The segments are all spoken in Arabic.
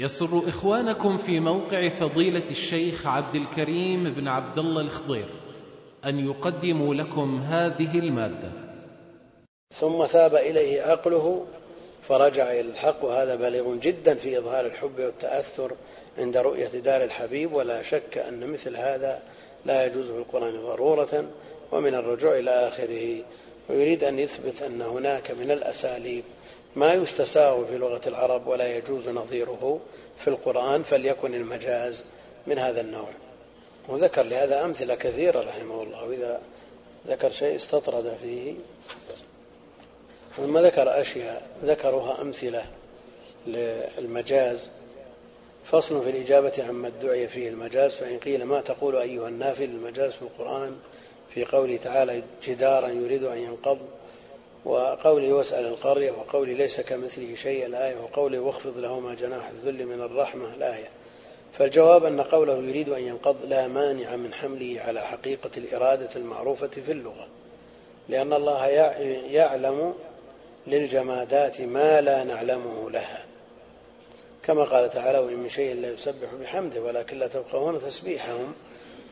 يسر إخوانكم في موقع فضيلة الشيخ عبد الكريم بن عبد الله الخضير أن يقدموا لكم هذه المادة. ثم ثاب إليه عقله فرجع إلى الحق وهذا بليغ جدا في إظهار الحب والتأثر عند رؤية دار الحبيب ولا شك أن مثل هذا لا يجوز في القرآن ضرورة ومن الرجوع إلى آخره. ويريد أن يثبت أن هناك من الأساليب ما يستساغ في لغة العرب ولا يجوز نظيره في القرآن فليكن المجاز من هذا النوع. وذكر لهذا أمثلة كثيرة رحمه الله وإذا ذكر شيء استطرد فيه. ثم ذكر أشياء ذكرها أمثلة للمجاز. فصل في الإجابة عما ادعي فيه المجاز فإن قيل ما تقول أيها النافل المجاز في القرآن في قوله تعالى جدارا يريد أن ينقض. وقوله واسأل القرية وقوله ليس كمثله شيء الآية وقوله واخفض لهما جناح الذل من الرحمة الآية. فالجواب أن قوله يريد أن ينقض لا مانع من حمله على حقيقة الإرادة المعروفة في اللغة. لأن الله يعلم للجمادات ما لا نعلمه لها. كما قال تعالى وإن من شيء لا يسبح بحمده ولكن لا تفقهون تسبيحهم.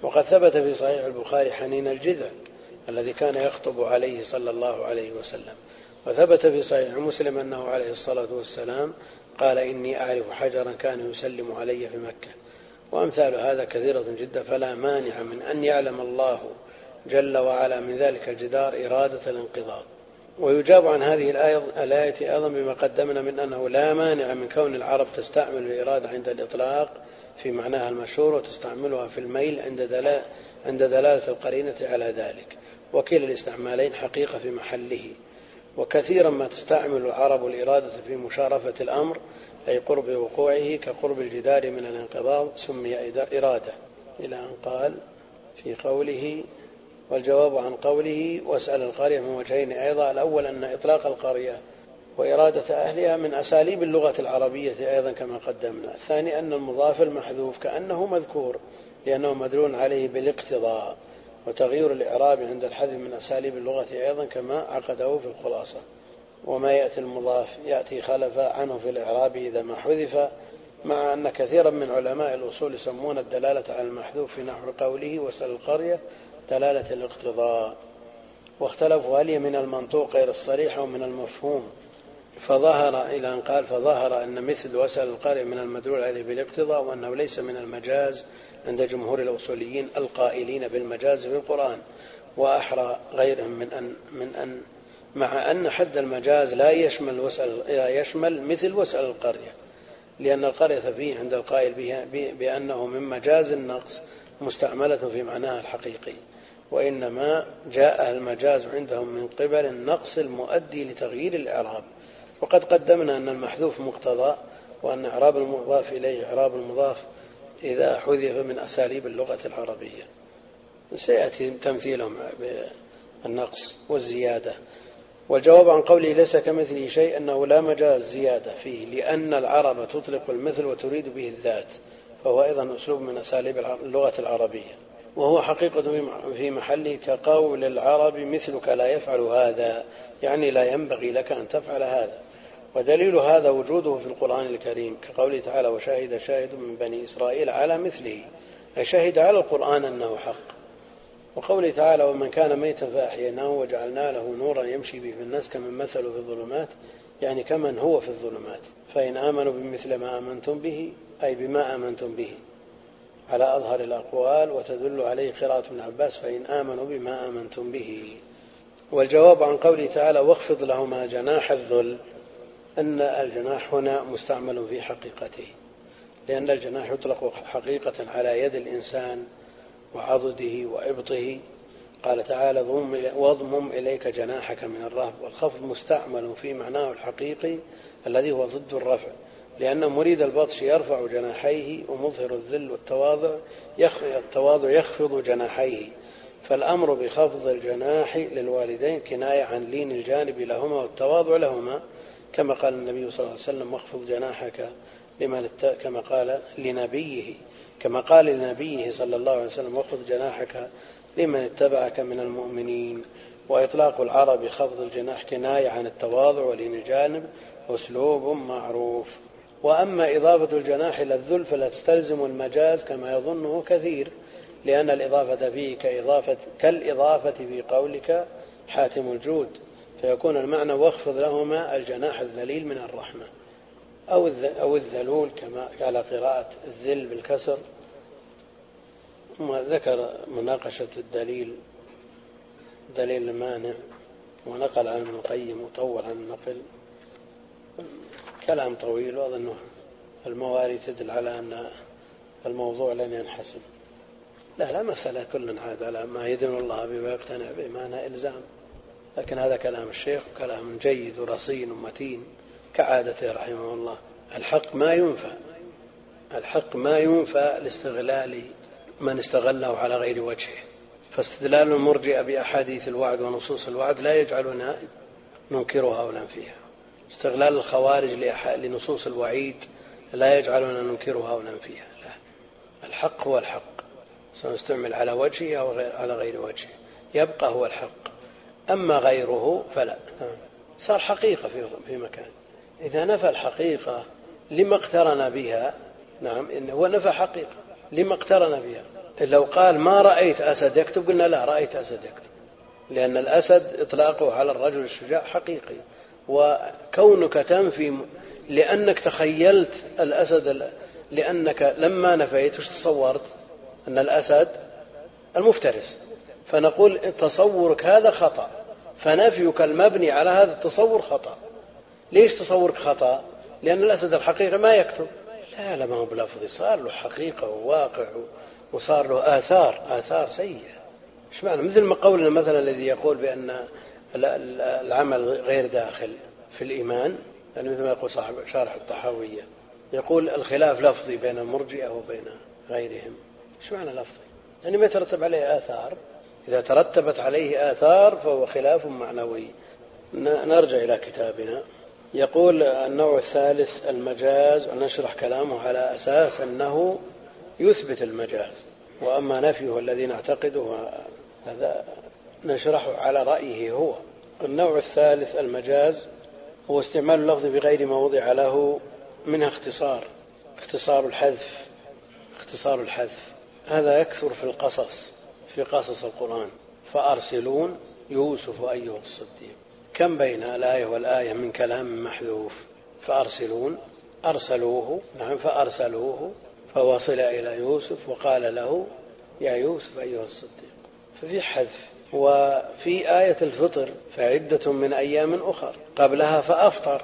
وقد ثبت في صحيح البخاري حنين الجذع. الذي كان يخطب عليه صلى الله عليه وسلم. وثبت في صحيح مسلم أنه عليه الصلاة والسلام قال إني أعرف حجرا كان يسلم علي في مكة. وأمثال هذا كثيرة جدا فلا مانع من أن يعلم الله جل وعلا من ذلك الجدار إرادة الانقضاض. ويجاب عن هذه الآية, أيضا بما قدمنا من أنه لا مانع من كون العرب تستعمل الإرادة عند الإطلاق في معناها المشهور وتستعملها في الميل عند عند دلالة القرينة على ذلك. وكلا الاستعمالين حقيقة في محله. وكثيرا ما تستعمل العرب الإرادة في مشارفة الأمر أي قرب وقوعه كقرب الجدار من الانقضاض سمي إرادة. إلى أن قال في قوله والجواب عن قوله واسأل القرية من وجهين أيضا الأول أن إطلاق القرية وإرادة أهلها من أساليب اللغة العربية أيضا كما قدمنا. الثاني أن المضاف المحذوف كأنه مذكور لأنه مدلول عليه بالاقتضاء. وتغيير الإعراب عند الحذف من أساليب اللغة أيضا كما عقده في الخلاصة. وما يأتي المضاف يأتي خلف عنه في الإعراب إذا ما حذف مع أن كثيرا من علماء الأصول يسمون الدلالة على المحذوف في نحو قوله وسل القرية دلالة الاقتضاء. واختلفوا هل هي من المنطوق غير الصريح أو من المفهوم. فظهر إلى أن قال فظهر أن مثل وسل القرية من المدلول عليه بالاقتضاء وأنه ليس من المجاز عند جمهور الأصوليين القائلين بالمجاز في القرآن وأحرى غيرهم من أن من أن مع أن حد المجاز لا يشمل وسأل لا يشمل مثل وسأل القرية لأن القرية فيه عند القائل بأنه من مجاز النقص مستعملة في معناها الحقيقي وإنما جاء المجاز عندهم من قبل النقص المؤدي لتغيير الإعراب. وقد قدمنا أن المحذوف مقتضى وأن إعراب المضاف إليه إعراب المضاف إذا حذف من أساليب اللغة العربية. سيأتي تمثيلهم بالنقص والزيادة. والجواب عن قوله ليس كمثله شيء أنه لا مجاز زيادة فيه لأن العرب تطلق المثل وتريد به الذات فهو أيضا أسلوب من أساليب اللغة العربية. وهو حقيقة في محله كقول العرب مثلك لا يفعل هذا يعني لا ينبغي لك أن تفعل هذا. ودليل هذا وجوده في القرآن الكريم كقوله تعالى وشاهد شاهد من بني إسرائيل على مثله. أي شهد على القرآن أنه حق. وقوله تعالى ومن كان ميتا فأحييناه وجعلنا له نورا يمشي به في الناس كمن مثل في الظلمات. يعني كمن هو في الظلمات. فإن آمنوا بمثل ما آمنتم به أي بما آمنتم به. على أظهر الأقوال وتدل عليه قراءة ابن عباس فإن آمنوا بما آمنتم به. والجواب عن قوله تعالى واخفض لهما جناح الذل. أن الجناح هنا مستعمل في حقيقته لأن الجناح يطلق حقيقة على يد الإنسان وعضده وإبطه. قال تعالى واضمم إليك جناحك من الرهب. والخفض مستعمل في معناه الحقيقي الذي هو ضد الرفع لأن مريد البطش يرفع جناحيه ومظهر الذل والتواضع التواضع يخفض جناحيه. فالأمر بخفض الجناح للوالدين كناية عن لين الجانب لهما والتواضع لهما. كما قال النبي صلى الله عليه وسلم واخفض جناحك لمن كما قال لنبيه كما قال لنبيه صلى الله عليه وسلم واخفض جناحك لمن اتبعك من المؤمنين. وإطلاق العرب خفض الجناح كناية عن التواضع ولين الجانب أسلوب معروف. وأما إضافة الجناح إلى الذل فلا تستلزم المجاز كما يظنه كثير لأن الإضافة فيه كإضافة كالإضافة في قولك حاتم الجود. فيكون المعنى واخفض لهما الجناح الذليل من الرحمة أو أو الذلول كما على قراءة الذل بالكسر. ثم ذكر مناقشة الدليل دليل المانع ونقل عن ابن القيم وطول عن النقل. كلام طويل وأظنه المواري تدل على أن الموضوع لن ينحسم لا لا مسألة كل عاد على ما يدن الله به ويقتنع به ما إلزام. لكن هذا كلام الشيخ كلام جيد ورصين ومتين كعادته رحمه الله. الحق ما ينفى. الحق ما ينفى لاستغلال من استغله على غير وجهه. فاستدلال المرجئة بأحاديث الوعد ونصوص الوعد لا يجعلنا ننكرها أو ننفيها. استغلال الخوارج لنصوص الوعيد لا يجعلنا ننكرها أو ننفيها. لا. الحق هو الحق. سواء استعمل على وجهه أو على غير وجهه. يبقى هو الحق. أما غيره فلا. صار حقيقة في في مكان. إذا نفى الحقيقة لما اقترن بها نعم إنه هو نفى حقيقة لما اقترن بها. لو قال ما رأيت أسد يكتب قلنا لا رأيت أسد يكتب. لأن الأسد إطلاقه على الرجل الشجاع حقيقي. وكونك تنفي لأنك تخيلت الأسد لأنك لما نفيت وش تصورت؟ أن الأسد المفترس. فنقول تصورك هذا خطأ. فنفيك المبني على هذا التصور خطأ. ليش تصورك خطأ؟ لأن الأسد الحقيقي ما يكتب. لا لا ما هو بلفظي. صار له حقيقة وواقع وصار له آثار آثار سيئة. إيش معنى؟ مثل ما قولنا مثلا الذي يقول بأن العمل غير داخل في الإيمان يعني مثل ما يقول صاحب شارح الطحاوية يقول الخلاف لفظي بين المرجئة وبين غيرهم. إيش معنى لفظي؟ يعني ما يترتب عليه آثار. إذا ترتبت عليه آثار فهو خلاف معنوي. نرجع إلى كتابنا. يقول النوع الثالث المجاز ونشرح كلامه على أساس أنه يثبت المجاز. وأما نفيه الذي نعتقده هذا نشرحه على رأيه هو. النوع الثالث المجاز هو استعمال اللفظ بغير ما وضع له منها اختصار. اختصار الحذف. اختصار الحذف. هذا يكثر في القصص. في قصص القرآن. فأرسلون يوسف أيها الصديق. كم بين الآية والآية من كلام محذوف؟ فأرسلون أرسلوه نعم فأرسلوه فوصل إلى يوسف وقال له يا يوسف أيها الصديق. ففي حذف وفي آية الفطر فعدة من أيام أخر. قبلها فأفطر.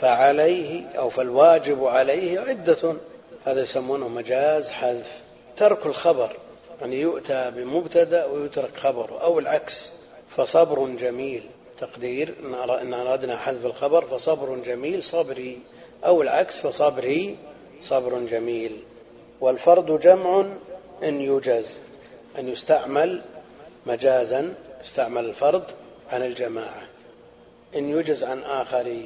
فعليه أو فالواجب عليه عدة. هذا يسمونه مجاز حذف. ترك الخبر. يعني يؤتى بمبتدأ ويترك خبره أو العكس فصبر جميل. تقدير إن أردنا حذف الخبر فصبر جميل صبري. أو العكس فصبري صبر جميل. والفرد جمع إن يجز أن يستعمل مجازا يستعمل الفرد عن الجماعة. إن يجز عن آخر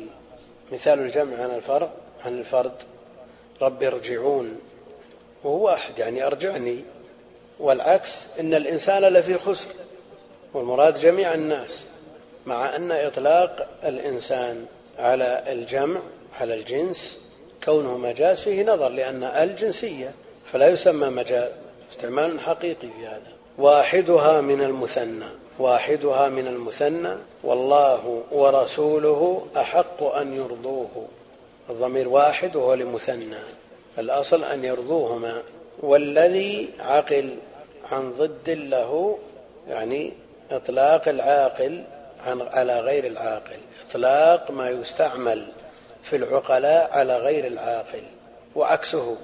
مثال الجمع عن الفرد عن الفرد. رب ارجعون. وهو واحد يعني أرجعني. والعكس إن الإنسان لفي خسر والمراد جميع الناس مع أن إطلاق الإنسان على الجمع على الجنس كونه مجاز فيه نظر لأن الجنسية فلا يسمى مجاز استعمال حقيقي في هذا. واحدها من المثنى واحدها من المثنى والله ورسوله أحق أن يرضوه. الضمير واحد وهو لمثنى الأصل أن يرضوهما. والذي عقل عن ضد له يعني إطلاق العاقل عن على غير العاقل. إطلاق ما يستعمل في العقلاء على غير العاقل. وعكسه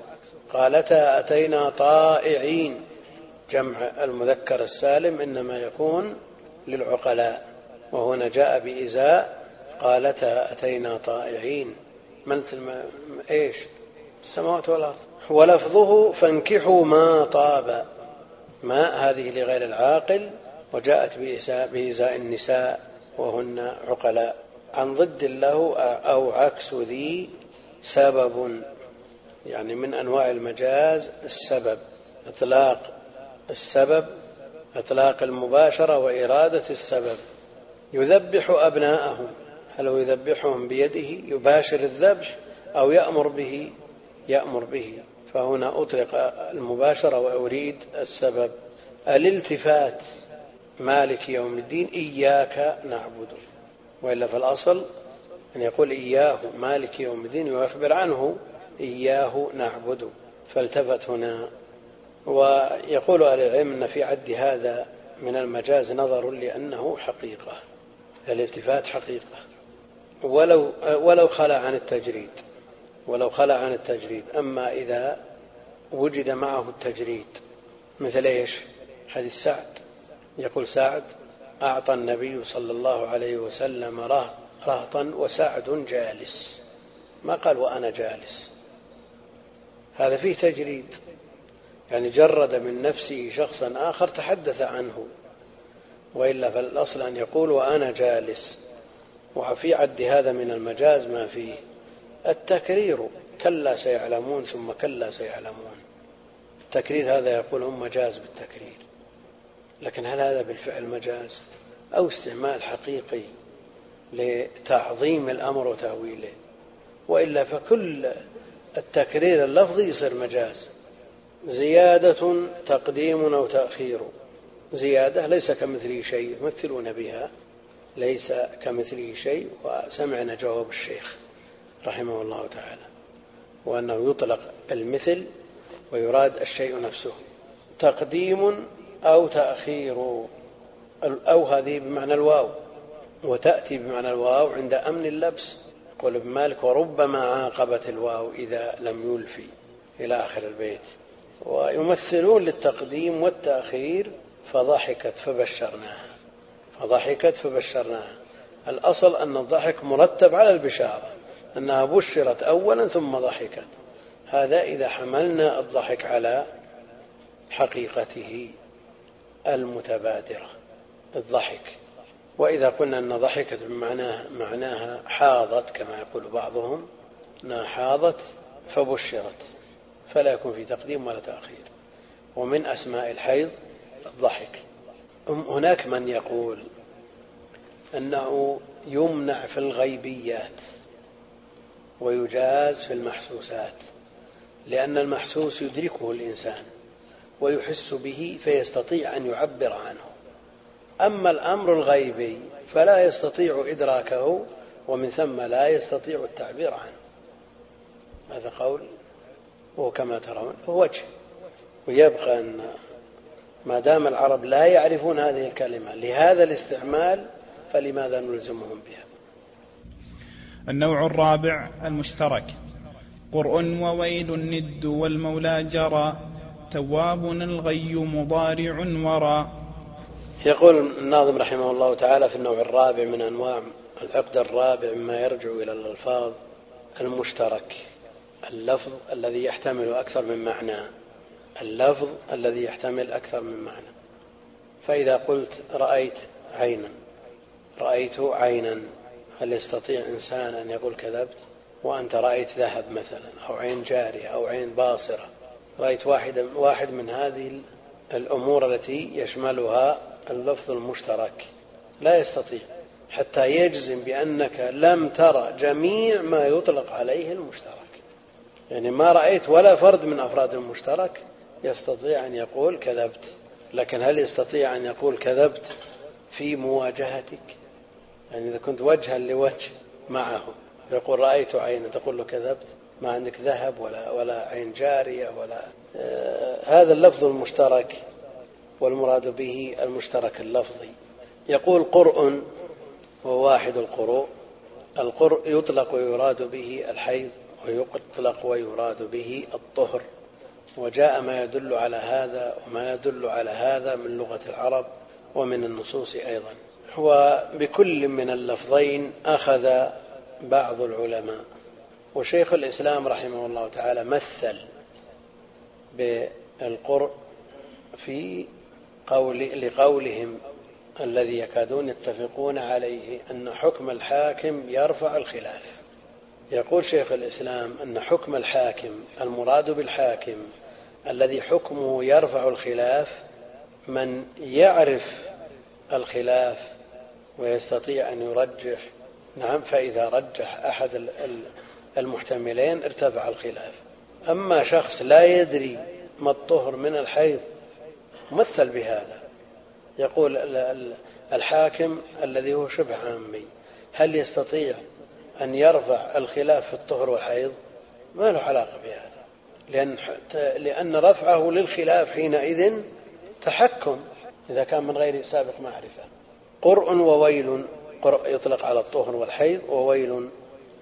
قالتا أتينا طائعين. جمع المذكر السالم إنما يكون للعقلاء. وهنا جاء بإزاء قالتا أتينا طائعين. ما إيش؟ السماوات والأرض. ولفظه فانكحوا ما طاب. ما هذه لغير العاقل وجاءت بإزاء النساء وهن عقلاء. عن ضد له أو عكس ذي سبب يعني من أنواع المجاز السبب. إطلاق السبب إطلاق المباشرة وإرادة السبب. يذبح أبناءهم. هل هو يذبحهم بيده؟ يباشر الذبح أو يأمر به؟ يأمر به. فهنا أطلق المباشرة وأريد السبب. الالتفات مالك يوم الدين إياك نعبد. وإلا في الأصل أن يقول إياه مالك يوم الدين ويخبر عنه إياه نعبد. فالتفت هنا. ويقول أهل العلم أن في عد هذا من المجاز نظر لأنه حقيقة. الالتفات حقيقة. ولو ولو خلا عن التجريد. ولو خلا عن التجريد. أما إذا وجد معه التجريد مثل إيش؟ حديث سعد. يقول سعد أعطى النبي صلى الله عليه وسلم رهطا وسعد جالس. ما قال وأنا جالس. هذا فيه تجريد. يعني جرد من نفسه شخصا آخر تحدث عنه. وإلا فالأصل أن يقول وأنا جالس. وفي عد هذا من المجاز ما فيه. التكرير كلا سيعلمون ثم كلا سيعلمون. التكرير هذا يقول هم مجاز بالتكرير لكن هل هذا بالفعل مجاز؟ أو استعمال حقيقي لتعظيم الأمر وتأويله. وإلا فكل التكرير اللفظي يصير مجاز. زيادة تقديم أو تأخير. زيادة ليس كمثله شيء يمثلون بها. ليس كمثله شيء وسمعنا جواب الشيخ. رحمه الله تعالى وأنه يطلق المثل ويراد الشيء نفسه تقديم أو تأخير أو هذه بمعنى الواو وتأتي بمعنى الواو عند أمن اللبس يقول ابن مالك وربما عاقبت الواو إذا لم يلفي إلى آخر البيت ويمثلون للتقديم والتأخير فضحكت فبشرناها فضحكت فبشرناها. الأصل أن الضحك مرتب على البشارة. أنها بشرت أولا ثم ضحكت. هذا إذا حملنا الضحك على حقيقته المتبادرة الضحك. وإذا قلنا أن ضحكت بمعناها معناها حاضت كما يقول بعضهم أنها حاضت فبشرت فلا يكون في تقديم ولا تأخير. ومن أسماء الحيض الضحك. هناك من يقول أنه يمنع في الغيبيات. ويجاز في المحسوسات لأن المحسوس يدركه الإنسان ويحس به فيستطيع أن يعبر عنه. أما الأمر الغيبي فلا يستطيع إدراكه ومن ثم لا يستطيع التعبير عنه. هذا قول وكما ترون هو وجه. ويبقى أن ما دام العرب لا يعرفون هذه الكلمة لهذا الاستعمال فلماذا نلزمهم بها؟ النوع الرابع المشترك. قرء وويل الند والمولى جرى تواب الغي مضارع ورى. يقول الناظم رحمه الله تعالى في النوع الرابع من أنواع العقد الرابع مما يرجع إلى الألفاظ المشترك. اللفظ الذي يحتمل أكثر من معنى. اللفظ الذي يحتمل أكثر من معنى. فإذا قلت رأيت عينا رأيت عينا. هل يستطيع إنسان أن يقول كذبت؟ وأنت رأيت ذهب مثلا أو عين جارية أو عين باصرة. رأيت واحد, واحد من هذه الأمور التي يشملها اللفظ المشترك. لا يستطيع. حتى يجزم بأنك لم ترى جميع ما يطلق عليه المشترك. يعني ما رأيت ولا فرد من أفراد المشترك يستطيع أن يقول كذبت. لكن هل يستطيع أن يقول كذبت في مواجهتك؟ يعني إذا كنت وجها لوجه معه يقول رأيت عينا تقول له كذبت ما عندك ذهب ولا ولا عين جارية ولا آه هذا اللفظ المشترك والمراد به المشترك اللفظي. يقول قرء هو واحد القروء. القرء يطلق ويراد به الحيض ويطلق ويراد به الطهر. وجاء ما يدل على هذا وما يدل على هذا من لغة العرب ومن النصوص أيضا. وبكل من اللفظين أخذ بعض العلماء. وشيخ الإسلام رحمه الله تعالى مثل بالقرء في قول لقولهم الذي يكادون يتفقون عليه أن حكم الحاكم يرفع الخلاف. يقول شيخ الإسلام أن حكم الحاكم المراد بالحاكم الذي حكمه يرفع الخلاف من يعرف الخلاف ويستطيع أن يرجح. نعم فإذا رجح أحد المحتملين ارتفع الخلاف. أما شخص لا يدري ما الطهر من الحيض مثل بهذا. يقول الحاكم الذي هو شبه عامي هل يستطيع أن يرفع الخلاف في الطهر والحيض؟ ما له علاقة بهذا. لأن, لأن رفعه للخلاف حينئذ تحكم. إذا كان من غير سابق معرفة. قرء وويل قرء يطلق على الطهر والحيض وويل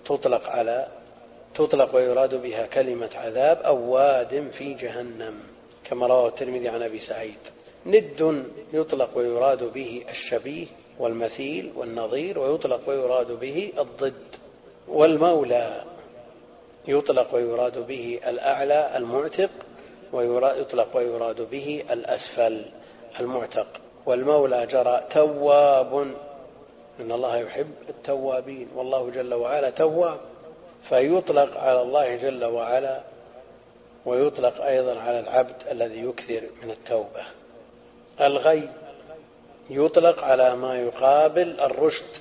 تطلق على تطلق ويراد بها كلمة عذاب أو واد في جهنم. كما رواه الترمذي عن أبي سعيد. ند يطلق ويراد به الشبيه والمثيل والنظير ويطلق ويراد به الضد والمولى. يطلق ويراد به الأعلى المعتق ويطلق ويراد به الأسفل. المعتق والمولى جرى تواب. إن الله يحب التوابين. والله جل وعلا تواب فيطلق على الله جل وعلا ويطلق أيضا على العبد الذي يكثر من التوبة. الغي يطلق على ما يقابل الرشد.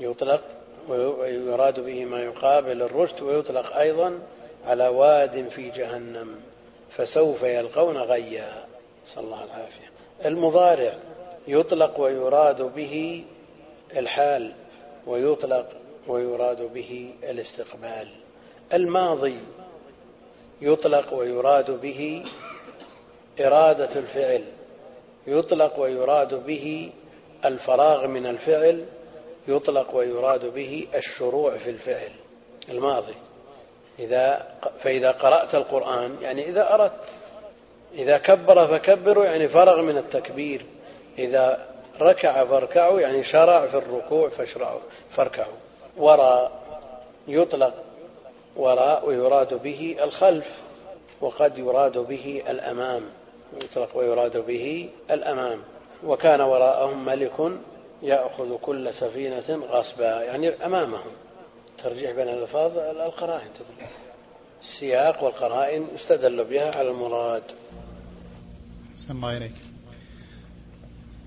يطلق ويراد به ما يقابل الرشد ويطلق أيضا على واد في جهنم فسوف يلقون غيا. نسأل الله العافية المضارع يطلق ويراد به الحال ويطلق ويراد به الاستقبال. الماضي يطلق ويراد به إرادة الفعل يطلق ويراد به الفراغ من الفعل يطلق ويراد به الشروع في الفعل. الماضي. إذا فإذا قرأت القرآن يعني إذا أردت إذا كبر فكبروا يعني فرغ من التكبير. إذا ركع فاركعوا يعني شرع في الركوع فاشرعوا فاركعوا. وراء يطلق وراء ويراد به الخلف وقد يراد به الأمام. يطلق ويراد به الأمام. وكان وراءهم ملك يأخذ كل سفينة غصبا يعني أمامهم. ترجيح بين الألفاظ القرائن السياق والقرائن يستدل بها على المراد. الله إليك.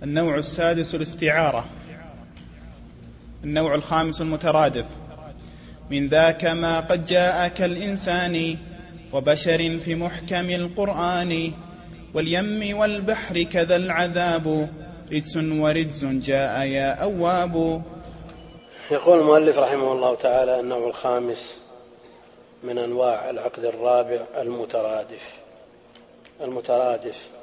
النوع السادس الاستعارة. النوع الخامس المترادف. من ذاك ما قد جاء كالإنسان وبشر في محكم القرآن واليم والبحر كذا العذاب. رجس ورجز جاء يا أواب. يقول المؤلف رحمه الله تعالى النوع الخامس من أنواع العقد الرابع المترادف. المترادف.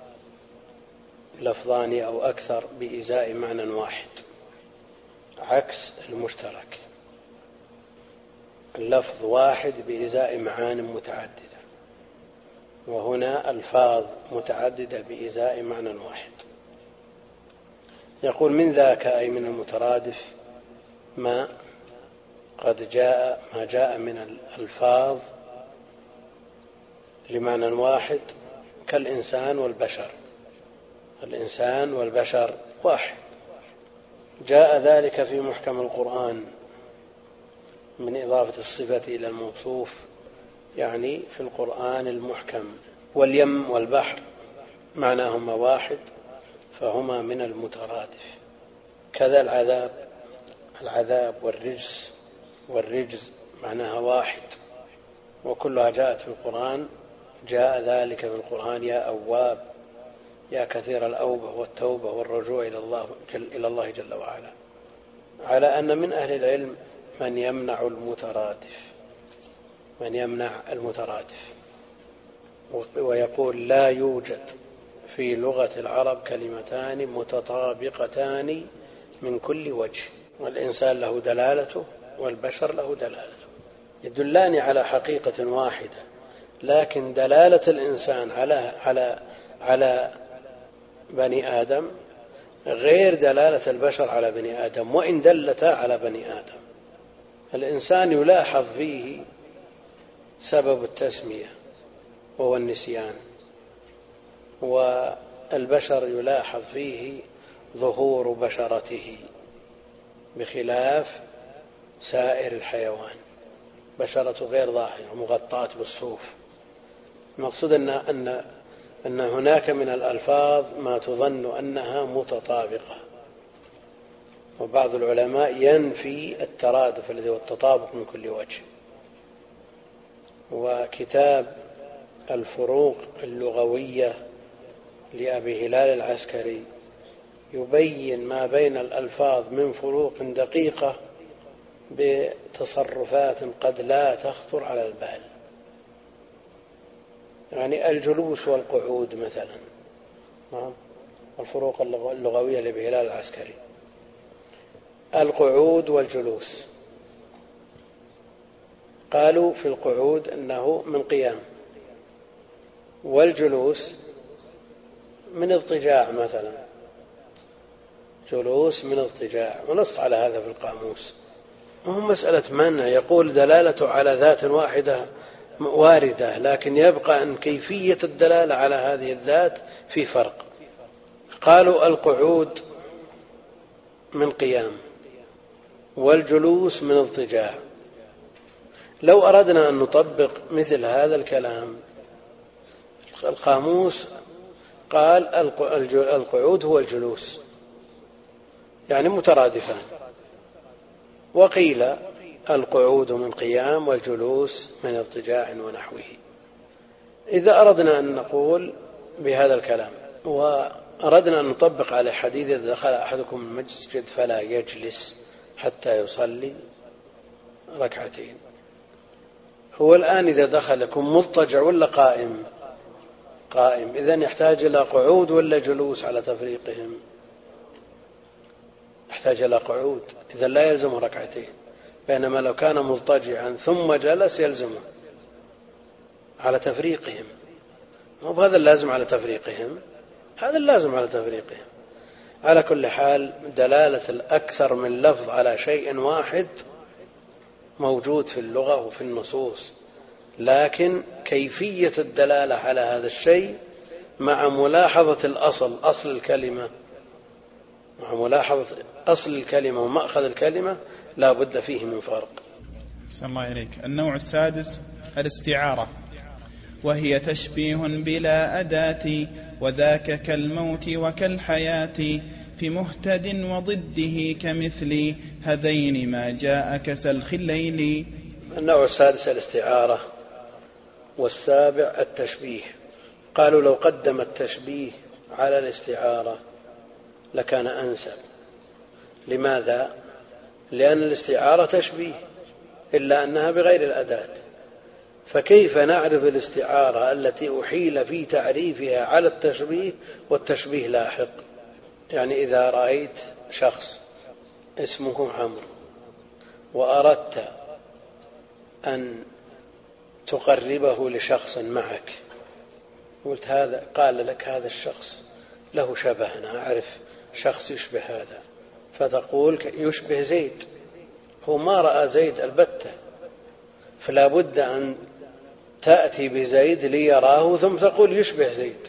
لفظان أو أكثر بإزاء معنى واحد. عكس المشترك. اللفظ واحد بإزاء معان متعددة. وهنا ألفاظ متعددة بإزاء معنى واحد. يقول من ذاك أي من المترادف ما قد جاء ما جاء من الألفاظ لمعنى واحد كالإنسان والبشر. الإنسان والبشر واحد. جاء ذلك في محكم القرآن من إضافة الصفة إلى الموصوف يعني في القرآن المحكم. واليم والبحر معناهما واحد فهما من المترادف. كذا العذاب العذاب والرجس والرجز معناها واحد. وكلها جاءت في القرآن جاء ذلك في القرآن يا أواب. يا كثير الأوبة والتوبة والرجوع إلى الله جل, إلى الله جل وعلا. على أن من أهل العلم من يمنع المترادف. من يمنع المترادف. ويقول لا يوجد في لغة العرب كلمتان متطابقتان من كل وجه. والإنسان له دلالته والبشر له دلالته. يدلان على حقيقة واحدة. لكن دلالة الإنسان على على على بني آدم غير دلالة البشر على بني آدم وإن دلتا على بني آدم. الإنسان يلاحظ فيه سبب التسمية وهو النسيان. والبشر يلاحظ فيه ظهور بشرته بخلاف سائر الحيوان. بشرته غير ظاهرة مغطاة بالصوف. المقصود أن أن أن هناك من الألفاظ ما تظن أنها متطابقة. وبعض العلماء ينفي الترادف الذي هو التطابق من كل وجه. وكتاب الفروق اللغوية لأبي هلال العسكري يبين ما بين الألفاظ من فروق دقيقة بتصرفات قد لا تخطر على البال. يعني الجلوس والقعود مثلا. نعم. الفروق اللغوية لأبي هلال العسكري. القعود والجلوس. قالوا في القعود أنه من قيام. والجلوس من اضطجاع مثلا. جلوس من اضطجاع. ونص على هذا في القاموس. وهو مسألة منع. يقول دلالته على ذات واحدة واردة لكن يبقى أن كيفية الدلالة على هذه الذات في فرق. قالوا القعود من قيام والجلوس من اضطجاع. لو أردنا أن نطبق مثل هذا الكلام القاموس قال القعود هو الجلوس يعني مترادفان. وقيل القعود من قيام والجلوس من اضطجاع ونحوه. إذا أردنا أن نقول بهذا الكلام وأردنا أن نطبق على حديث إذا دخل أحدكم المسجد فلا يجلس حتى يصلي ركعتين. هو الآن إذا دخلكم مضطجع ولا قائم؟ قائم. إذا يحتاج إلى قعود ولا جلوس على تفريقهم؟ يحتاج إلى قعود. إذا لا يلزم ركعتين. بينما لو كان مضطجعا ثم جلس يلزمه على تفريقهم. مو بهذا اللازم على تفريقهم هذا اللازم على تفريقهم. على كل حال دلالة الأكثر من لفظ على شيء واحد موجود في اللغة وفي النصوص لكن كيفية الدلالة على هذا الشيء مع ملاحظة الأصل أصل الكلمة مع ملاحظة أصل الكلمة ومأخذ الكلمة لا بد فيه من فرق. صلى الله عليك النوع السادس الاستعارة. وهي تشبيه بلا أداة وذاك كالموت وكالحياة في مهتد وضده كمثل هذين ما جاء كسلخ الليل. النوع السادس الاستعارة. والسابع التشبيه. قالوا لو قدم التشبيه على الاستعارة. لكان أنسب. لماذا؟ لأن الاستعارة تشبيه إلا أنها بغير الأداة. فكيف نعرف الاستعارة التي أحيل في تعريفها على التشبيه والتشبيه لاحق؟ يعني إذا رأيت شخص اسمه عمرو وأردت أن تقربه لشخص معك قلت هذا قال لك هذا الشخص له شبه أنا أعرف. شخص يشبه هذا فتقول يشبه زيد. هو ما رأى زيد البتة فلا بد أن تأتي بزيد ليراه ثم تقول يشبه زيد.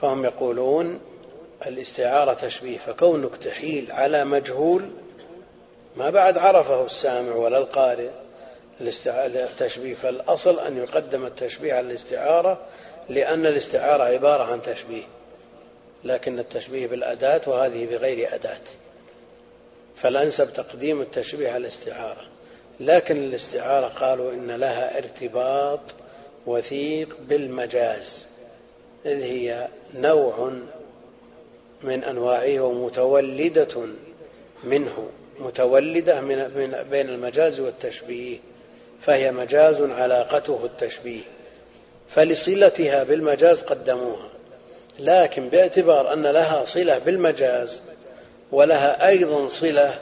فهم يقولون الاستعارة تشبيه فكونك تحيل على مجهول ما بعد عرفه السامع ولا القارئ. التشبيه فالأصل أن يقدم التشبيه على الاستعارة لأن الاستعارة عبارة عن تشبيه. لكن التشبيه بالأداة وهذه بغير أداة. فالأنسب تقديم التشبيه على الاستعارة. لكن الاستعارة قالوا إن لها ارتباط وثيق بالمجاز. إذ هي نوع من أنواعه ومتولدة منه. متولدة من بين المجاز والتشبيه. فهي مجاز علاقته التشبيه. فلصلتها بالمجاز قدموها. لكن باعتبار أن لها صلة بالمجاز ولها أيضا صلة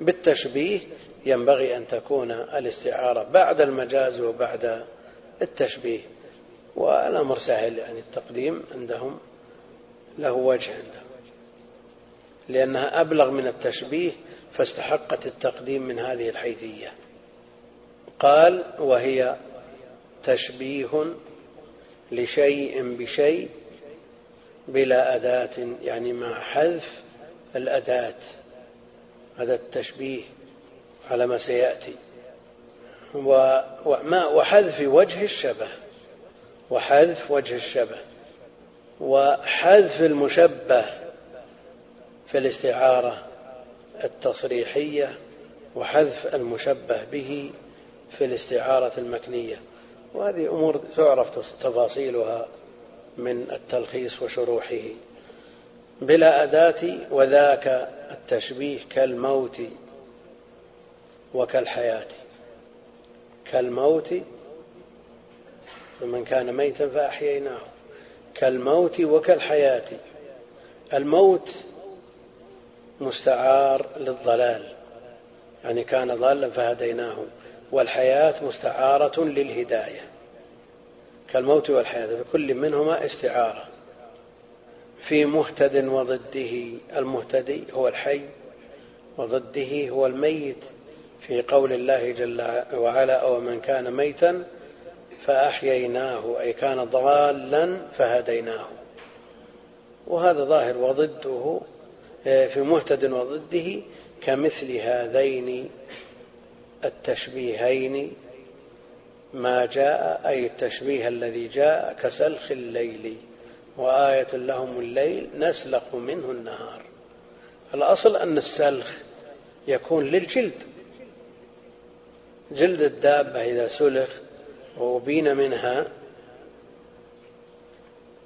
بالتشبيه ينبغي أن تكون الاستعارة بعد المجاز وبعد التشبيه. والأمر سهل يعني التقديم عندهم له وجه عندهم. لأنها أبلغ من التشبيه فاستحقت التقديم من هذه الحيثية. قال وهي تشبيه لشيء بشيء بلا أداة يعني مع حذف الأداة. هذا التشبيه على ما سيأتي. وما وحذف وجه الشبه. وحذف وجه الشبه. وحذف المشبه في الاستعارة التصريحية وحذف المشبه به في الاستعارة المكنية. وهذه أمور تعرف تفاصيلها. من التلخيص وشروحه بلا أداة وذاك التشبيه كالموت وكالحياة. كالموت فمن كان ميتا فأحييناه. كالموت وكالحياة. الموت مستعار للضلال يعني كان ضالا فهديناه. والحياة مستعارة للهداية. كالموت والحياة في كل منهما استعارة. في مهتد وضده المهتدي هو الحي وضده هو الميت. في قول الله جل وعلا أو من كان ميتا فأحييناه. أي كان ضالا فهديناه. وهذا ظاهر وضده آه، في مهتد وضده كمثل هذين التشبيهين ما جاء أي التشبيه الذي جاء كسلخ الليل وآية لهم الليل نسلق منه النهار. الأصل أن السلخ يكون للجلد. جلد الدابة إذا سلخ وأبين منها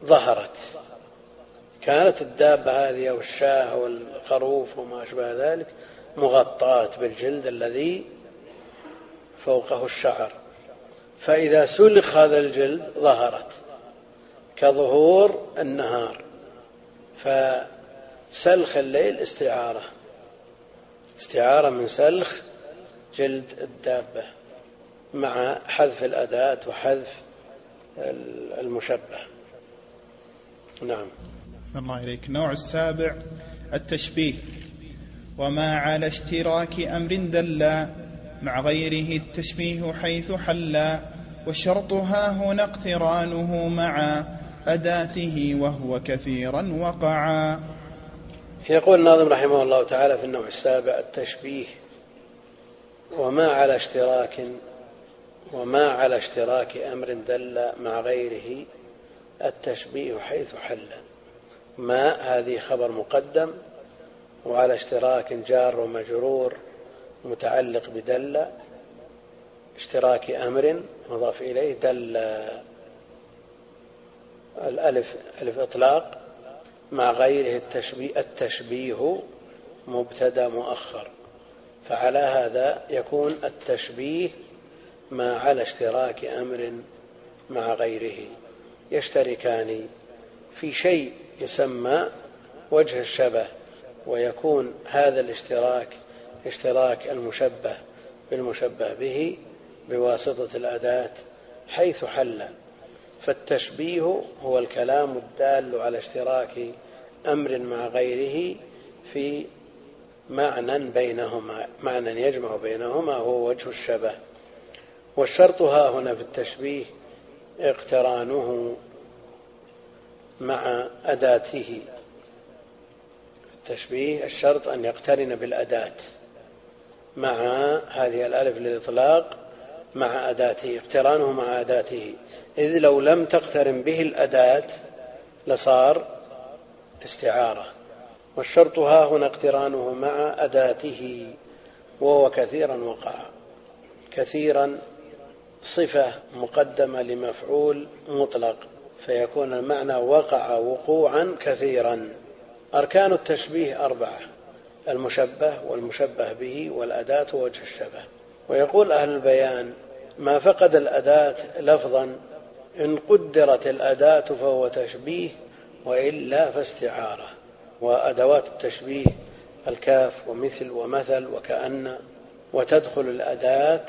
ظهرت. كانت الدابة هذه أو الشاة أو الخروف وما أشبه ذلك مغطاة بالجلد الذي فوقه الشعر. فإذا سلخ هذا الجلد ظهرت كظهور النهار فسلخ الليل استعارة استعارة من سلخ جلد الدابة مع حذف الأداة وحذف المشبه. نعم. الله إليك. النوع السابع التشبيه. وما على اشتراك أمر دلا مع غيره التشبيه حيث حلا والشرط ها هنا اقترانه مع أداته وهو كثيرا وقعا. يقول الناظم رحمه الله تعالى في النوع السابع التشبيه وما على اشتراك وما على اشتراك أمر دل مع غيره التشبيه حيث حل. ما؟ هذه خبر مقدم وعلى اشتراك جار ومجرور متعلق بدل اشتراك أمر مضاف إليه دل الألف ألف إطلاق مع غيره التشبيه, التشبيه مبتدا مؤخر. فعلى هذا يكون التشبيه ما على اشتراك أمر مع غيره. يشتركان في شيء يسمى وجه الشبه ويكون هذا الاشتراك اشتراك المشبه بالمشبه به بواسطة الأداة حيث حل. فالتشبيه هو الكلام الدال على اشتراك أمر مع غيره في معنى بينهما معنى يجمع بينهما هو وجه الشبه. والشرط ها هنا في التشبيه اقترانه مع أداته. التشبيه الشرط أن يقترن بالأداة. مع هذه الألف للإطلاق مع أداته اقترانه مع أداته. إذ لو لم تقترن به الأداة لصار استعارة والشرط ها هنا اقترانه مع أداته وهو كثيرا وقع. كثيرا صفة مقدمة لمفعول مطلق فيكون المعنى وقع وقوعا كثيرا. أركان التشبيه أربعة. المشبه والمشبه به والأداة ووجه الشبه. ويقول أهل البيان ما فقد الأداة لفظا إن قدرت الأداة فهو تشبيه وإلا فاستعارة. وأدوات التشبيه الكاف ومثل ومثل وكأن وتدخل الأداة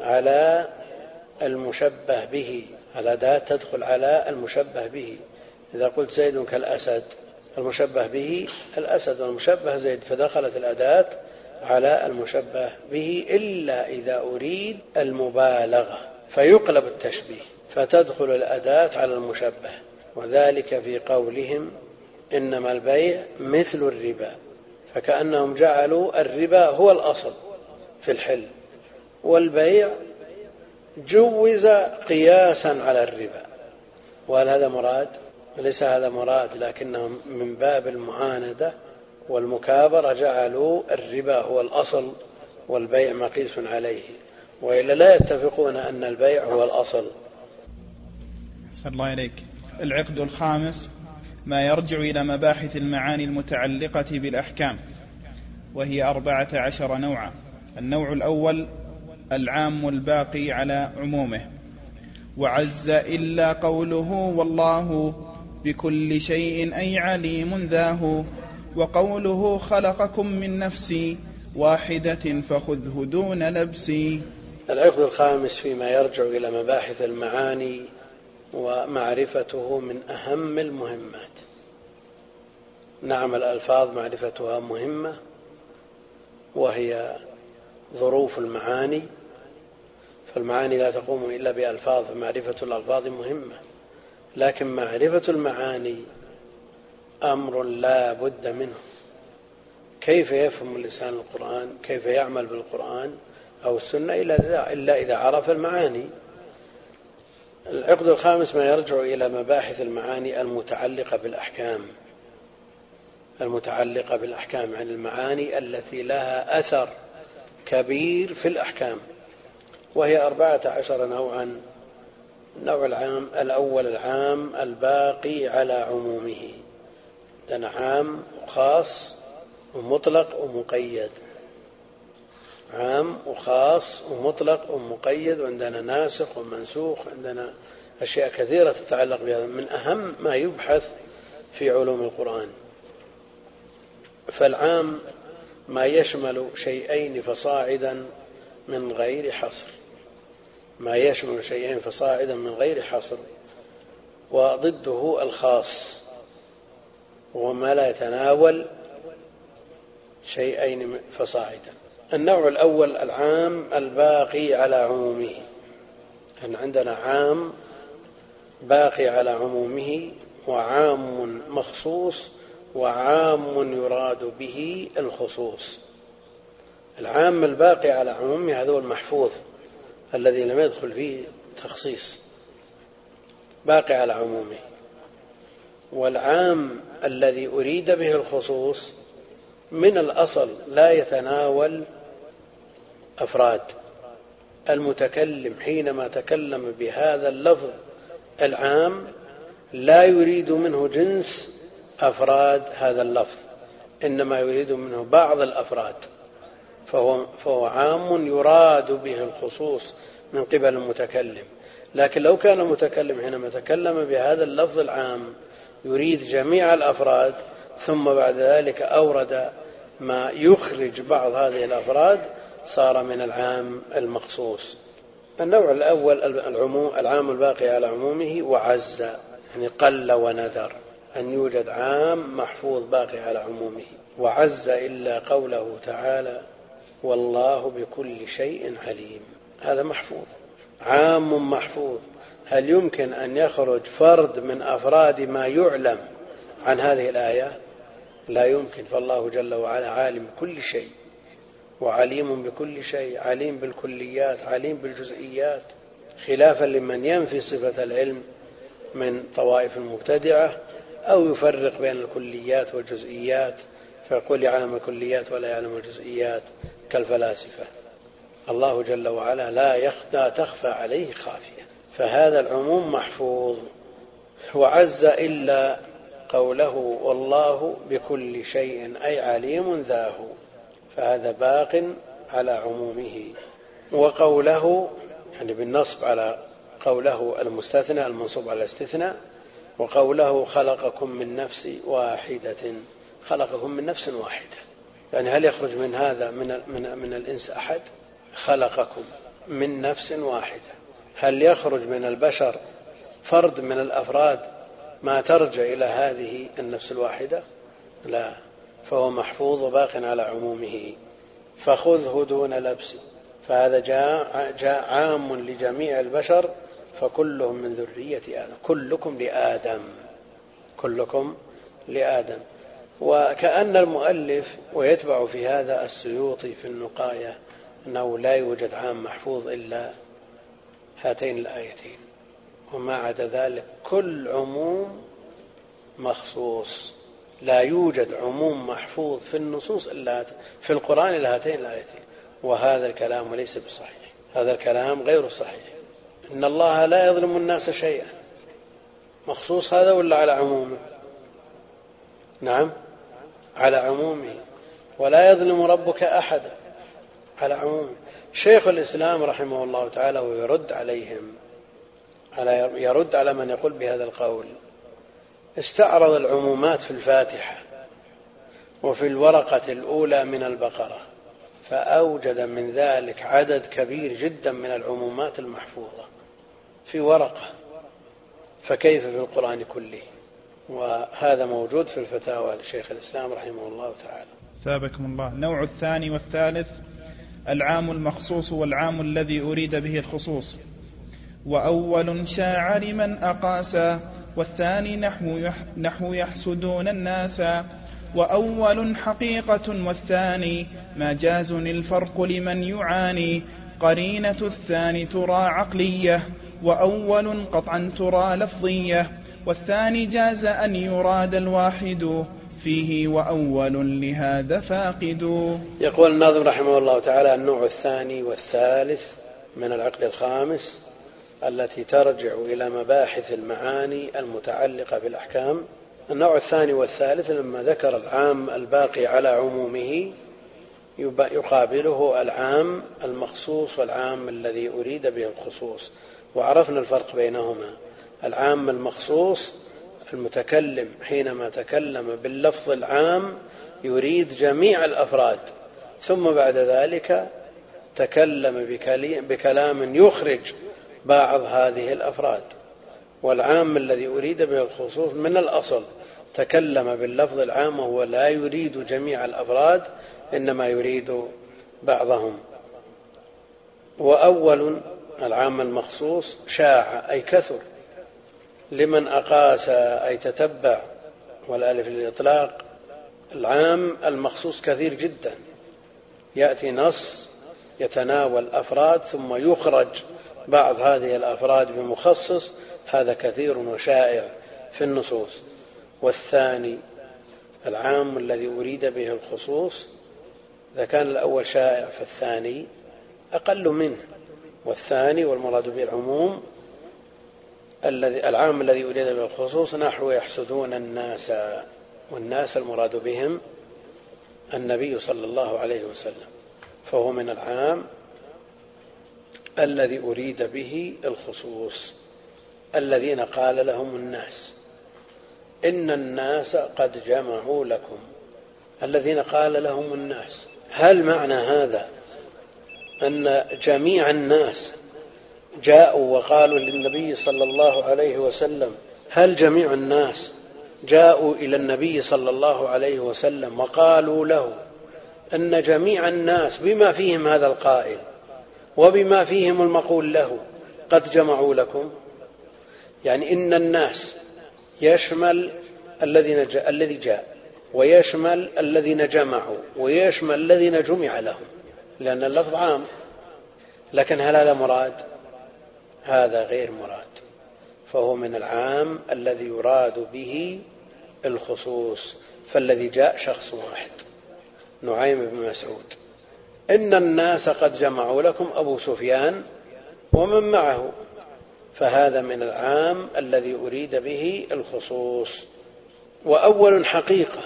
على المشبه به. الأداة تدخل على المشبه به. إذا قلت زيد كالأسد المشبه به الأسد والمشبه زيد فدخلت الأداة على المشبه به إلا إذا أريد المبالغة فيقلب التشبيه فتدخل الأداة على المشبه وذلك في قولهم إنما البيع مثل الربا فكأنهم جعلوا الربا هو الأصل في الحل والبيع جوز قياسا على الربا. وهل هذا مراد؟ ليس هذا مراد لكنهم من باب المعاندة والمكابرة جعلوا الربا هو الأصل والبيع مقيس عليه وإلا لا يتفقون أن البيع هو الأصل. صلى الله عليك العقد الخامس ما يرجع إلى مباحث المعاني المتعلقة بالأحكام وهي أربعة عشر نوعا. النوع الأول العام الباقي على عمومه. وعز إلا قوله والله بكل شيء أي عليم ذاه. وقوله خلقكم من نفس واحدة فخذه دون لبس. العقد الخامس فيما يرجع إلى مباحث المعاني ومعرفته من أهم المهمات. نعم الألفاظ معرفتها مهمة وهي ظروف المعاني. فالمعاني لا تقوم إلا بألفاظ فمعرفة الألفاظ مهمة. لكن معرفة المعاني أمر لا بد منه. كيف يفهم الإنسان القرآن؟ كيف يعمل بالقرآن؟ أو السنة؟ إلا إذا عرف المعاني. العقد الخامس ما يرجع إلى مباحث المعاني المتعلقة بالأحكام. المتعلقة بالأحكام عن المعاني التي لها أثر كبير في الأحكام. وهي أربعة عشر نوعا النوع العام الأول العام الباقي على عمومه. عندنا عام وخاص ومطلق ومقيد. عام وخاص ومطلق ومقيد وعندنا ناسخ ومنسوخ عندنا أشياء كثيرة تتعلق بهذا من أهم ما يبحث في علوم القرآن. فالعام ما يشمل شيئين فصاعدا من غير حصر. ما يشمل شيئين فصاعدا من غير حصر وضده الخاص وهو ما لا يتناول شيئين فصاعدا. النوع الأول العام الباقي على عمومه. أن عندنا عام باقي على عمومه وعام مخصوص وعام يراد به الخصوص. العام الباقي على عمومه هذا هو المحفوظ. الذي لم يدخل فيه تخصيص باقي على عمومه. والعام الذي أريد به الخصوص من الأصل لا يتناول أفراد. المتكلم حينما تكلم بهذا اللفظ العام لا يريد منه جنس أفراد هذا اللفظ إنما يريد منه بعض الأفراد. فهو, فهو عام يراد به الخصوص من قبل المتكلم. لكن لو كان المتكلم حينما تكلم بهذا اللفظ العام يريد جميع الأفراد ثم بعد ذلك أورد ما يخرج بعض هذه الأفراد صار من العام المخصوص. النوع الأول العموم العام الباقي على عمومه وعز يعني قل وندر أن يوجد عام محفوظ باقي على عمومه. وعز إلا قوله تعالى والله بكل شيء عليم. هذا محفوظ عام محفوظ. هل يمكن أن يخرج فرد من أفراد ما يعلم عن هذه الآية؟ لا يمكن. فالله جل وعلا عالم بكل شيء وعليم بكل شيء عليم بالكليات عليم بالجزئيات خلافا لمن ينفي صفة العلم من طوائف المبتدعة أو يفرق بين الكليات والجزئيات. فيقول يعلم الكليات ولا يعلم الجزئيات. كالفلاسفة. الله جل وعلا لا يخفى تخفى عليه خافية. فهذا العموم محفوظ. وعز إلا قوله والله بكل شيء أي عليم ذاه. فهذا باق على عمومه. وقوله يعني بالنصب على قوله المستثنى المنصوب على الاستثناء وقوله خلقكم من نفس واحدة. خلقكم من نفس واحدة. يعني هل يخرج من هذا من من من الإنس أحد؟ خلقكم من نفس واحدة. هل يخرج من البشر فرد من الأفراد ما ترجع إلى هذه النفس الواحدة؟ لا فهو محفوظ باق على عمومه. فخذه دون لبس. فهذا جاء, جاء عام لجميع البشر فكلهم من ذرية آدم. كلكم لآدم. كلكم لآدم. وكأن المؤلف ويتبع في هذا السيوطي في النقاية أنه لا يوجد عام محفوظ إلا هاتين الآيتين. وما عدا ذلك كل عموم مخصوص. لا يوجد عموم محفوظ في النصوص إلا في القرآن إلا هاتين الآيتين. وهذا الكلام ليس بصحيح. هذا الكلام غير صحيح. إن الله لا يظلم الناس شيئا. مخصوص هذا ولا على عمومه؟ نعم. على عمومه ولا يظلم ربك أحدا على عمومه شيخ الإسلام رحمه الله تعالى ويرد عليهم على يرد على من يقول بهذا القول استعرض العمومات في الفاتحة وفي الورقة الأولى من البقرة فأوجد من ذلك عدد كبير جدا من العمومات المحفوظة في ورقة فكيف في القرآن كله؟ وهذا موجود في الفتاوى لشيخ الإسلام رحمه الله تعالى. ثابكم الله. النوع الثاني والثالث العام المخصوص والعام الذي أريد به الخصوص. وأول شاع لمن أقاسا والثاني نحو, نحو يحسدون الناس. وأول حقيقة والثاني مجاز الفرق لمن يعاني. قرينة الثاني ترى عقلية وأول قطعا ترى لفظية. والثاني جاز أن يراد الواحد فيه وأول لهذا فاقد. يقول الناظم رحمه الله تعالى النوع الثاني والثالث من العقد الخامس التي ترجع إلى مباحث المعاني المتعلقة بالأحكام. النوع الثاني والثالث لما ذكر العام الباقي على عمومه يقابله العام المخصوص والعام الذي أريد به الخصوص وعرفنا الفرق بينهما. العام المخصوص المتكلم حينما تكلم باللفظ العام يريد جميع الأفراد. ثم بعد ذلك تكلم بكلام يخرج بعض هذه الأفراد. والعام الذي أريد به الخصوص من الأصل تكلم باللفظ العام وهو لا يريد جميع الأفراد إنما يريد بعضهم. وأول العام المخصوص شاع أي كثر. لمن أقاس أي تتبع والألف للإطلاق العام المخصوص كثير جدا. يأتي نص يتناول أفراد ثم يخرج بعض هذه الأفراد بمخصص. هذا كثير وشائع في النصوص. والثاني العام الذي أريد به الخصوص إذا كان الأول شائع فالثاني أقل منه. والثاني والمراد به العموم الذي العام الذي أريد به الخصوص نحو يحسدون الناس والناس المراد بهم النبي صلى الله عليه وسلم فهو من العام الذي أريد به الخصوص الذين قال لهم الناس إن الناس قد جمعوا لكم الذين قال لهم الناس. هل معنى هذا أن جميع الناس جاءوا وقالوا للنبي صلى الله عليه وسلم هل جميع الناس جاءوا إلى النبي صلى الله عليه وسلم وقالوا له أن جميع الناس بما فيهم هذا القائل وبما فيهم المقول له قد جمعوا لكم؟ يعني إن الناس يشمل الذين جاء الذي جاء ويشمل الذين جمعوا ويشمل الذين جمع لهم لأن اللفظ عام. لكن هل هذا مراد؟ هذا غير مراد فهو من العام الذي يراد به الخصوص فالذي جاء شخص واحد نعيم بن مسعود. إن الناس قد جمعوا لكم أبو سفيان ومن معه فهذا من العام الذي أريد به الخصوص. وأول حقيقة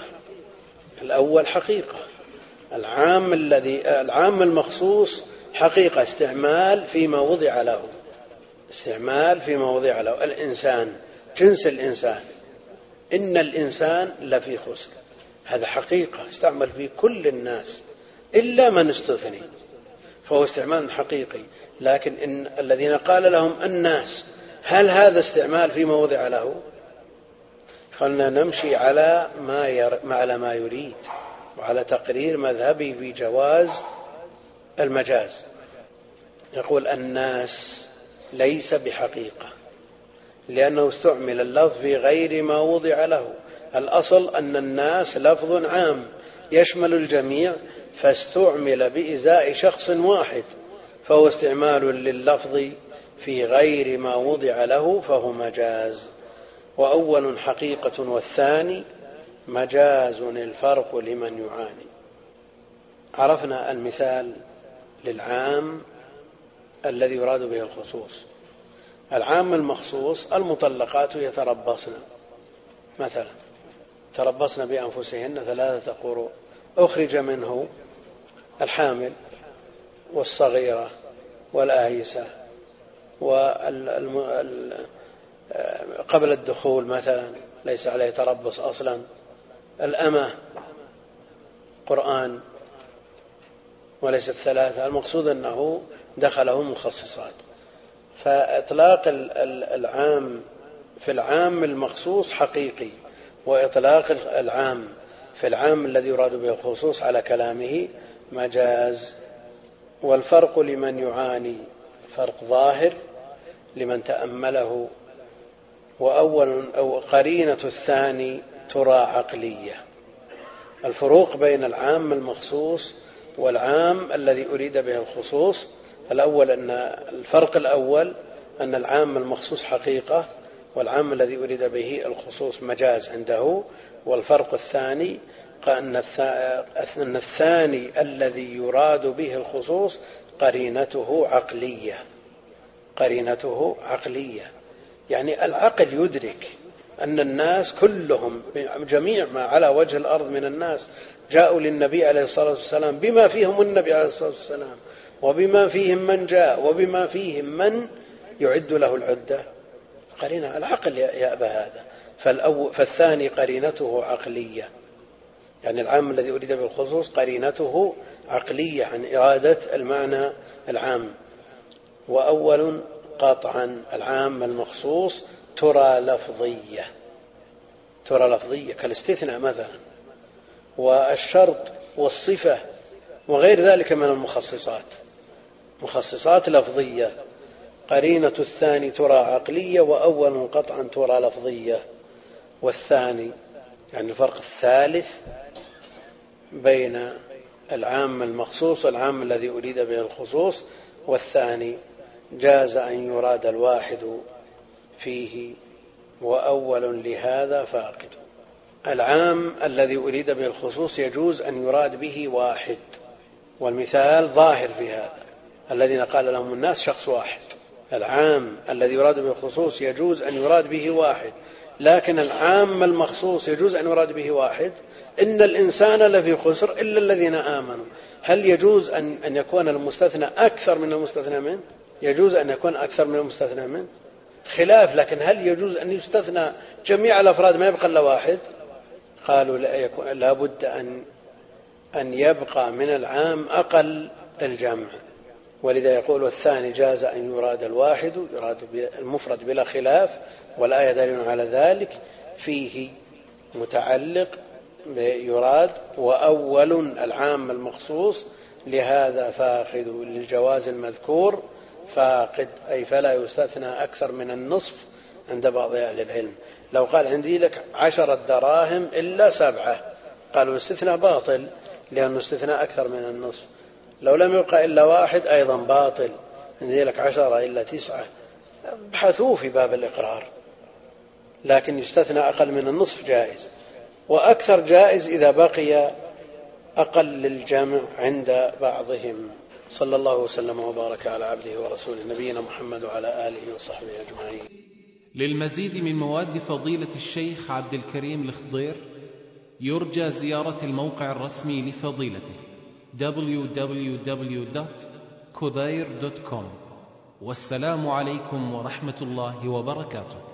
الأول حقيقة العام الذي العام المخصوص حقيقة استعمال فيما وضع له. استعمال في مواضيع له الإنسان جنس الإنسان. إن الإنسان لفي خسر. هذا حقيقة استعمل في كل الناس إلا من استثني. فهو استعمال حقيقي. لكن إن الذين قال لهم الناس هل هذا استعمال في موضع له؟ خلنا نمشي على ما ير... على ما يريد وعلى تقرير مذهبي في جواز المجاز. يقول الناس ليس بحقيقة لأنه استعمل اللفظ في غير ما وضع له. الأصل أن الناس لفظ عام يشمل الجميع فاستعمل بإزاء شخص واحد فهو استعمال لللفظ في غير ما وضع له فهو مجاز. وأول حقيقة والثاني مجاز الفرق لمن يعاني. عرفنا المثال للعام الذي يراد به الخصوص. العام المخصوص المطلقات يتربصن. مثلا تربصن بأنفسهن ثلاثة قروء أخرج منه الحامل والصغيرة والآيسة قبل الدخول مثلا ليس عليه تربص أصلا. الأمة قرآن وليست ثلاثة. المقصود أنه دخله مخصصات. فإطلاق العام في العام المخصوص حقيقي وإطلاق العام في العام الذي يراد به الخصوص على كلامه مجاز. والفرق لمن يعاني فرق ظاهر لمن تأمله. وأول أو قرينة الثاني ترى عقلية. الفروق بين العام المخصوص والعام الذي أريد به الخصوص الأول أن الفرق الأول أن العام المخصوص حقيقة والعام الذي أريد به الخصوص مجاز عنده والفرق الثاني أن الثاني الذي يراد به الخصوص قرينته عقلية. قرينته عقلية. يعني العقل يدرك أن الناس كلهم جميع ما على وجه الأرض من الناس جاءوا للنبي عليه الصلاة والسلام بما فيهم النبي عليه الصلاة والسلام. وبما فيهم من جاء وبما فيهم من يعد له العدة. قرينة العقل يأبى هذا. فالثاني قرينته عقلية. يعني العام الذي أريد بالخصوص قرينته عقلية عن إرادة المعنى العام. وأول قطعا العام المخصوص ترى لفظية. ترى لفظية كالاستثناء مثلا. والشرط والصفة وغير ذلك من المخصصات. مخصصات لفظية. قرينة الثاني ترى عقلية وأول قطعا ترى لفظية. والثاني يعني الفرق الثالث بين العام المخصوص والعام الذي أريد به الخصوص والثاني جاز أن يراد الواحد فيه وأول لهذا فاقد. العام الذي أريد به الخصوص يجوز أن يراد به واحد. والمثال ظاهر في هذا. الذين قال لهم الناس شخص واحد العام الذي يراد به الخصوص يجوز أن يراد به واحد لكن العام المخصوص يجوز أن يراد به واحد إن الإنسان لفي خسر إلا الذين آمنوا هل يجوز أن أن يكون المستثنى أكثر من المستثنى منه؟ يجوز أن يكون أكثر من المستثنى منه؟ خلاف لكن هل يجوز أن يستثنى جميع الأفراد ما يبقى إلا واحد؟ قالوا لا, يكون لا بد أن أن يبقى من العام أقل الجمع ولذا يقول والثاني جاز أن يراد الواحد يراد المفرد بلا خلاف والآية دليل على ذلك فيه متعلق يراد وأول العام المخصوص لهذا فاقد للجواز المذكور فاقد أي فلا يستثنى أكثر من النصف عند بعض أهل العلم. لو قال عندي لك عشرة دراهم إلا سبعة قالوا الاستثناء باطل لأنه استثناء أكثر من النصف. لو لم يبقى إلا واحد أيضا باطل عندي لك عشرة إلا تسعة. ابحثوا في باب الإقرار لكن يستثنى أقل من النصف جائز. وأكثر جائز إذا بقي أقل للجمع عند بعضهم. صلى الله وسلم وبارك على عبده ورسوله نبينا محمد وعلى آله وصحبه أجمعين. للمزيد من مواد فضيلة الشيخ عبد الكريم الخضير يرجى زيارة الموقع الرسمي لفضيلته. www.كدير.com والسلام عليكم ورحمة الله وبركاته